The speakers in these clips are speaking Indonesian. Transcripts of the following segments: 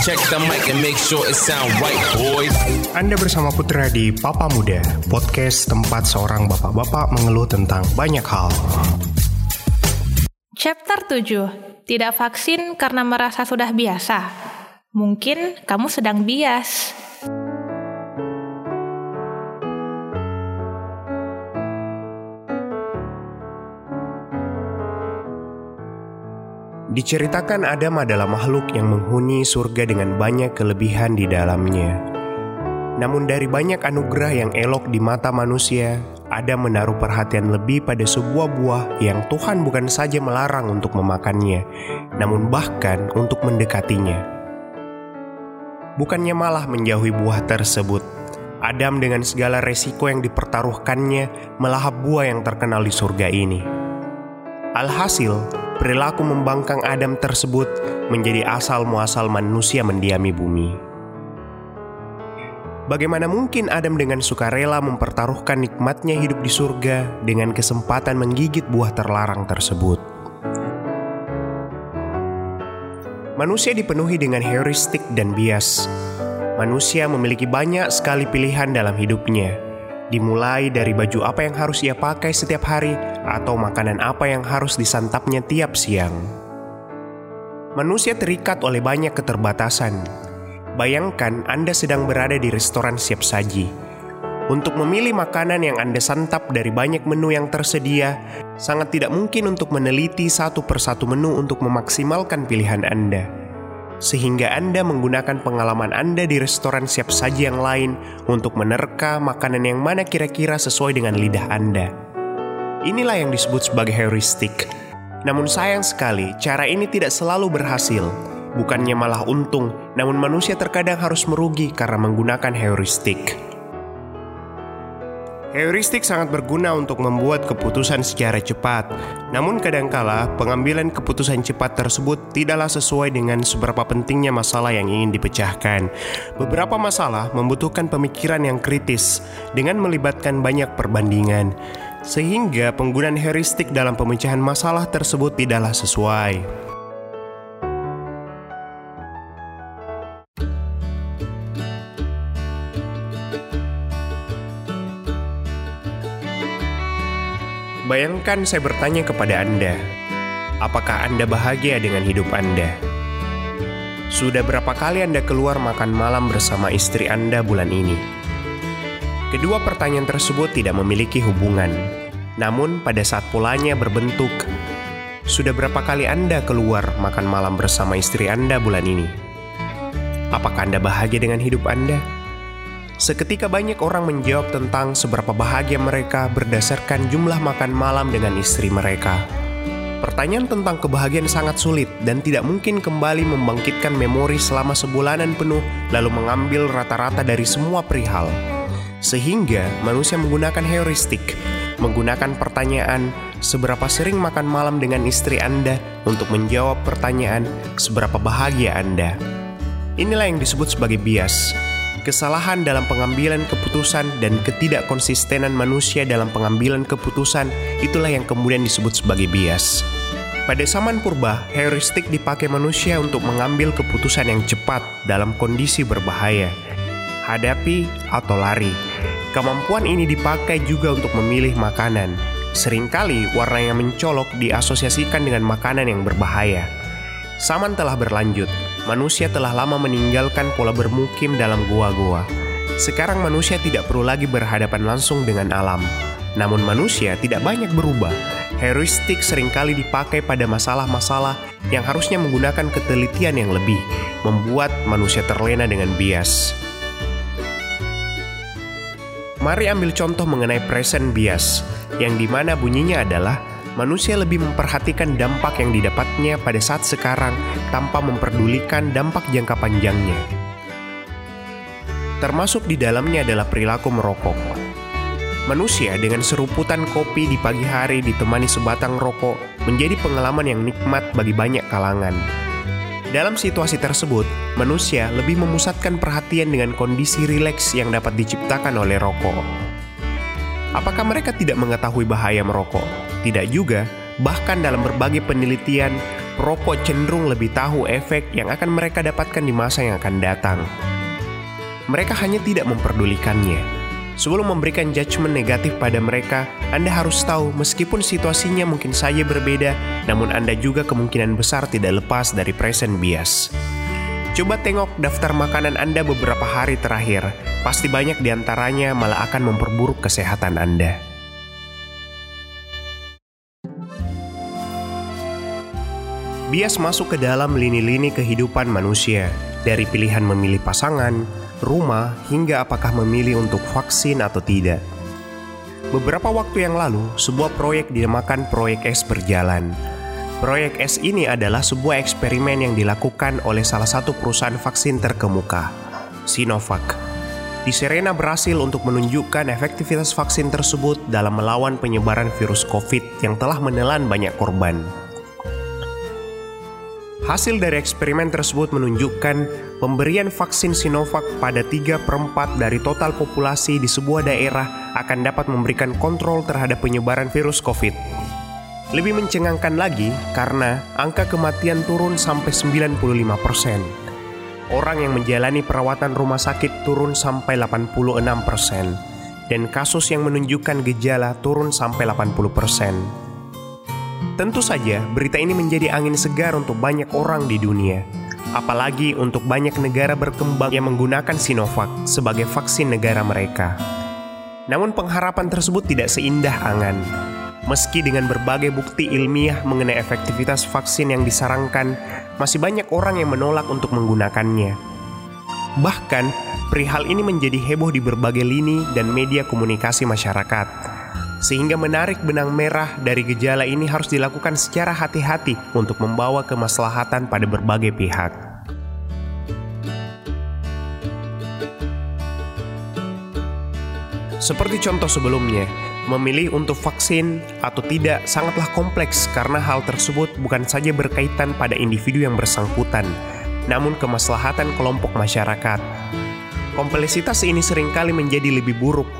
Check the mic and make sure it sound right, boys. Anda bersama Putra di Papa Muda, podcast tempat seorang bapak-bapak mengeluh tentang banyak hal. Chapter 7. Tidak vaksin karena merasa sudah biasa. Mungkin kamu sedang bias. Diceritakan Adam adalah makhluk yang menghuni surga dengan banyak kelebihan di dalamnya. Namun dari banyak anugerah yang elok di mata manusia, Adam menaruh perhatian lebih pada sebuah buah yang Tuhan bukan saja melarang untuk memakannya, namun bahkan untuk mendekatinya. Bukannya malah menjauhi buah tersebut, Adam dengan segala resiko yang dipertaruhkannya melahap buah yang terkenal di surga ini. Alhasil, perilaku membangkang Adam tersebut menjadi asal muasal manusia mendiami bumi. Bagaimana mungkin Adam dengan sukarela mempertaruhkan nikmatnya hidup di surga dengan kesempatan menggigit buah terlarang tersebut? Manusia dipenuhi dengan heuristik dan bias. Manusia memiliki banyak sekali pilihan dalam hidupnya, dimulai dari baju apa yang harus ia pakai setiap hari atau makanan apa yang harus disantapnya tiap siang. Manusia terikat oleh banyak keterbatasan. Bayangkan Anda sedang berada di restoran siap saji. Untuk memilih makanan yang Anda santap dari banyak menu yang tersedia, sangat tidak mungkin untuk meneliti satu persatu menu untuk memaksimalkan pilihan Anda sehingga Anda menggunakan pengalaman Anda di restoran siap saji yang lain untuk menerka makanan yang mana kira-kira sesuai dengan lidah Anda. Inilah yang disebut sebagai heuristik. Namun sayang sekali, cara ini tidak selalu berhasil. Bukannya malah untung, namun manusia terkadang harus merugi karena menggunakan heuristik. Heuristik sangat berguna untuk membuat keputusan secara cepat. Namun kadangkala pengambilan keputusan cepat tersebut tidaklah sesuai dengan seberapa pentingnya masalah yang ingin dipecahkan. Beberapa masalah membutuhkan pemikiran yang kritis dengan melibatkan banyak perbandingan. Sehingga penggunaan heuristik dalam pemecahan masalah tersebut tidaklah sesuai. Bayangkan saya bertanya kepada Anda, apakah Anda bahagia dengan hidup Anda? Sudah berapa kali Anda keluar makan malam bersama istri Anda bulan ini? Kedua pertanyaan tersebut tidak memiliki hubungan, namun pada saat polanya berbentuk, sudah berapa kali Anda keluar makan malam bersama istri Anda bulan ini? Apakah Anda bahagia dengan hidup Anda? Seketika banyak orang menjawab tentang seberapa bahagia mereka berdasarkan jumlah makan malam dengan istri mereka. Pertanyaan tentang kebahagiaan sangat sulit dan tidak mungkin kembali membangkitkan memori selama sebulanan penuh lalu mengambil rata-rata dari semua perihal. Sehingga manusia menggunakan heuristik, menggunakan pertanyaan seberapa sering makan malam dengan istri Anda untuk menjawab pertanyaan seberapa bahagia Anda. Inilah yang disebut sebagai bias, kesalahan dalam pengambilan keputusan dan ketidakkonsistenan manusia dalam pengambilan keputusan itulah yang kemudian disebut sebagai bias. Pada zaman purba, heuristik dipakai manusia untuk mengambil keputusan yang cepat dalam kondisi berbahaya. Hadapi atau lari. Kemampuan ini dipakai juga untuk memilih makanan. Seringkali warna yang mencolok diasosiasikan dengan makanan yang berbahaya. Zaman telah berlanjut, manusia telah lama meninggalkan pola bermukim dalam gua-gua. Sekarang manusia tidak perlu lagi berhadapan langsung dengan alam. Namun manusia tidak banyak berubah. Heuristik sering kali dipakai pada masalah-masalah yang harusnya menggunakan ketelitian yang lebih, membuat manusia terlena dengan bias. Mari ambil contoh mengenai present bias, yang di mana bunyinya adalah manusia lebih memperhatikan dampak yang didapatnya pada saat sekarang tanpa memperdulikan dampak jangka panjangnya. Termasuk di dalamnya adalah perilaku merokok. Manusia dengan seruputan kopi di pagi hari ditemani sebatang rokok menjadi pengalaman yang nikmat bagi banyak kalangan. Dalam situasi tersebut, manusia lebih memusatkan perhatian dengan kondisi rileks yang dapat diciptakan oleh rokok. Apakah mereka tidak mengetahui bahaya merokok? Tidak juga, bahkan dalam berbagai penelitian, perokok cenderung lebih tahu efek yang akan mereka dapatkan di masa yang akan datang. Mereka hanya tidak memperdulikannya. Sebelum memberikan judgement negatif pada mereka, Anda harus tahu meskipun situasinya mungkin saja berbeda, namun Anda juga kemungkinan besar tidak lepas dari present bias. Coba tengok daftar makanan Anda beberapa hari terakhir, pasti banyak di antaranya malah akan memperburuk kesehatan Anda. Bias masuk ke dalam lini-lini kehidupan manusia, dari pilihan memilih pasangan, rumah, hingga apakah memilih untuk vaksin atau tidak. Beberapa waktu yang lalu, sebuah proyek dinamakan Proyek S berjalan. Proyek S ini adalah sebuah eksperimen yang dilakukan oleh salah satu perusahaan vaksin terkemuka, Sinovac. Di Serena berhasil untuk menunjukkan efektivitas vaksin tersebut dalam melawan penyebaran virus COVID yang telah menelan banyak korban. Hasil dari eksperimen tersebut menunjukkan pemberian vaksin Sinovac pada 3 per 4 dari total populasi di sebuah daerah akan dapat memberikan kontrol terhadap penyebaran virus COVID. Lebih mencengangkan lagi karena angka kematian turun sampai 95 persen. Orang yang menjalani perawatan rumah sakit turun sampai 86 persen. Dan kasus yang menunjukkan gejala turun sampai 80 persen. Tentu saja, berita ini menjadi angin segar untuk banyak orang di dunia, apalagi untuk banyak negara berkembang yang menggunakan Sinovac sebagai vaksin negara mereka. Namun, pengharapan tersebut tidak seindah angan. Meski dengan berbagai bukti ilmiah mengenai efektivitas vaksin yang disarankan, masih banyak orang yang menolak untuk menggunakannya. Bahkan, perihal ini menjadi heboh di berbagai lini dan media komunikasi masyarakat sehingga menarik benang merah dari gejala ini harus dilakukan secara hati-hati untuk membawa kemaslahatan pada berbagai pihak. Seperti contoh sebelumnya, memilih untuk vaksin atau tidak sangatlah kompleks karena hal tersebut bukan saja berkaitan pada individu yang bersangkutan, namun kemaslahatan kelompok masyarakat. Kompleksitas ini sering kali menjadi lebih buruk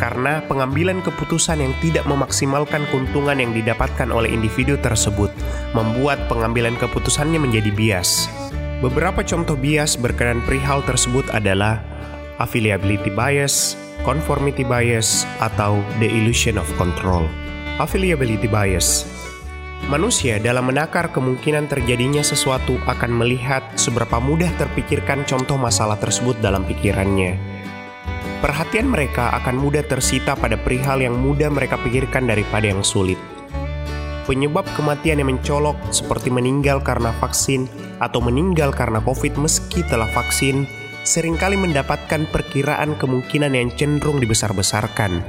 karena pengambilan keputusan yang tidak memaksimalkan keuntungan yang didapatkan oleh individu tersebut membuat pengambilan keputusannya menjadi bias. Beberapa contoh bias berkenan perihal tersebut adalah affiliability bias, conformity bias, atau the illusion of control. Affiliability bias Manusia dalam menakar kemungkinan terjadinya sesuatu akan melihat seberapa mudah terpikirkan contoh masalah tersebut dalam pikirannya Perhatian mereka akan mudah tersita pada perihal yang mudah mereka pikirkan daripada yang sulit. Penyebab kematian yang mencolok seperti meninggal karena vaksin atau meninggal karena COVID meski telah vaksin sering kali mendapatkan perkiraan kemungkinan yang cenderung dibesar-besarkan.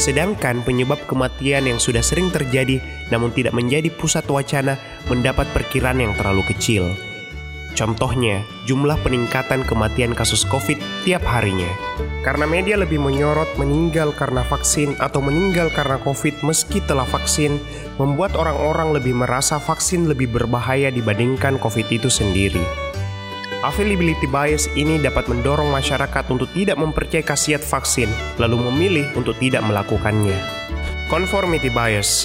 Sedangkan penyebab kematian yang sudah sering terjadi namun tidak menjadi pusat wacana mendapat perkiraan yang terlalu kecil. Contohnya, jumlah peningkatan kematian kasus COVID tiap harinya. Karena media lebih menyorot meninggal karena vaksin atau meninggal karena COVID meski telah vaksin, membuat orang-orang lebih merasa vaksin lebih berbahaya dibandingkan COVID itu sendiri. Availability bias ini dapat mendorong masyarakat untuk tidak mempercayai khasiat vaksin, lalu memilih untuk tidak melakukannya. Conformity bias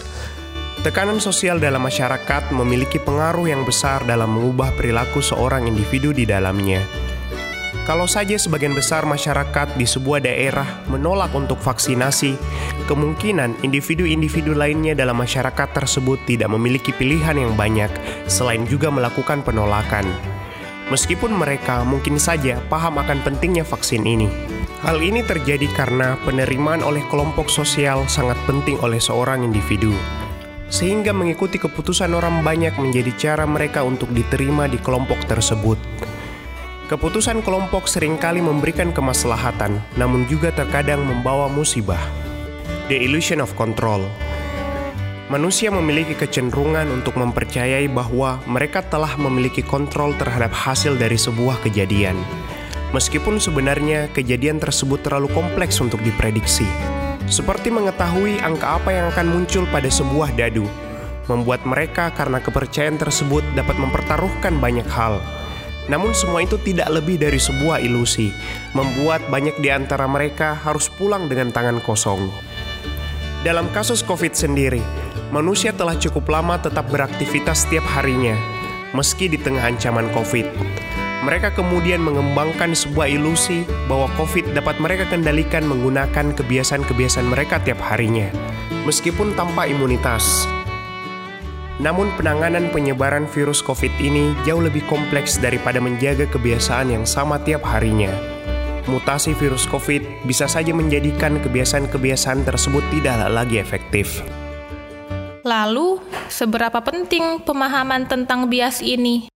Tekanan sosial dalam masyarakat memiliki pengaruh yang besar dalam mengubah perilaku seorang individu di dalamnya. Kalau saja sebagian besar masyarakat di sebuah daerah menolak untuk vaksinasi, kemungkinan individu-individu lainnya dalam masyarakat tersebut tidak memiliki pilihan yang banyak selain juga melakukan penolakan. Meskipun mereka mungkin saja paham akan pentingnya vaksin ini. Hal ini terjadi karena penerimaan oleh kelompok sosial sangat penting oleh seorang individu sehingga mengikuti keputusan orang banyak menjadi cara mereka untuk diterima di kelompok tersebut. Keputusan kelompok sering kali memberikan kemaslahatan, namun juga terkadang membawa musibah. The illusion of control. Manusia memiliki kecenderungan untuk mempercayai bahwa mereka telah memiliki kontrol terhadap hasil dari sebuah kejadian, meskipun sebenarnya kejadian tersebut terlalu kompleks untuk diprediksi seperti mengetahui angka apa yang akan muncul pada sebuah dadu, membuat mereka karena kepercayaan tersebut dapat mempertaruhkan banyak hal. Namun semua itu tidak lebih dari sebuah ilusi, membuat banyak di antara mereka harus pulang dengan tangan kosong. Dalam kasus COVID sendiri, manusia telah cukup lama tetap beraktivitas setiap harinya, meski di tengah ancaman COVID. Mereka kemudian mengembangkan sebuah ilusi bahwa COVID dapat mereka kendalikan menggunakan kebiasaan-kebiasaan mereka tiap harinya, meskipun tanpa imunitas. Namun penanganan penyebaran virus COVID ini jauh lebih kompleks daripada menjaga kebiasaan yang sama tiap harinya. Mutasi virus COVID bisa saja menjadikan kebiasaan-kebiasaan tersebut tidaklah lagi efektif. Lalu, seberapa penting pemahaman tentang bias ini?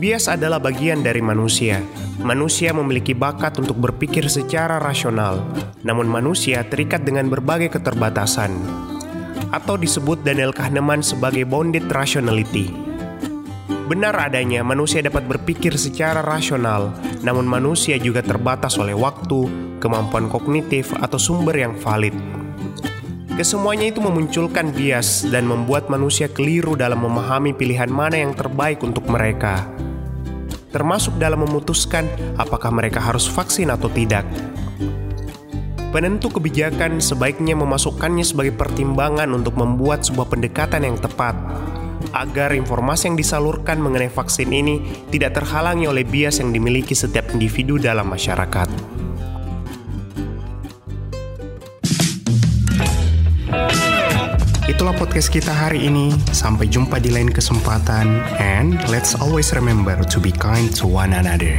Bias adalah bagian dari manusia, Manusia memiliki bakat untuk berpikir secara rasional, namun manusia terikat dengan berbagai keterbatasan, atau disebut Daniel Kahneman sebagai bounded rationality. Benar adanya manusia dapat berpikir secara rasional, namun manusia juga terbatas oleh waktu, kemampuan kognitif, atau sumber yang valid. Kesemuanya itu memunculkan bias dan membuat manusia keliru dalam memahami pilihan mana yang terbaik untuk mereka termasuk dalam memutuskan apakah mereka harus vaksin atau tidak. Penentu kebijakan sebaiknya memasukkannya sebagai pertimbangan untuk membuat sebuah pendekatan yang tepat, agar informasi yang disalurkan mengenai vaksin ini tidak terhalangi oleh bias yang dimiliki setiap individu dalam masyarakat. Itulah podcast kita hari ini. Sampai jumpa di lain kesempatan. And let's always remember to be kind to one another.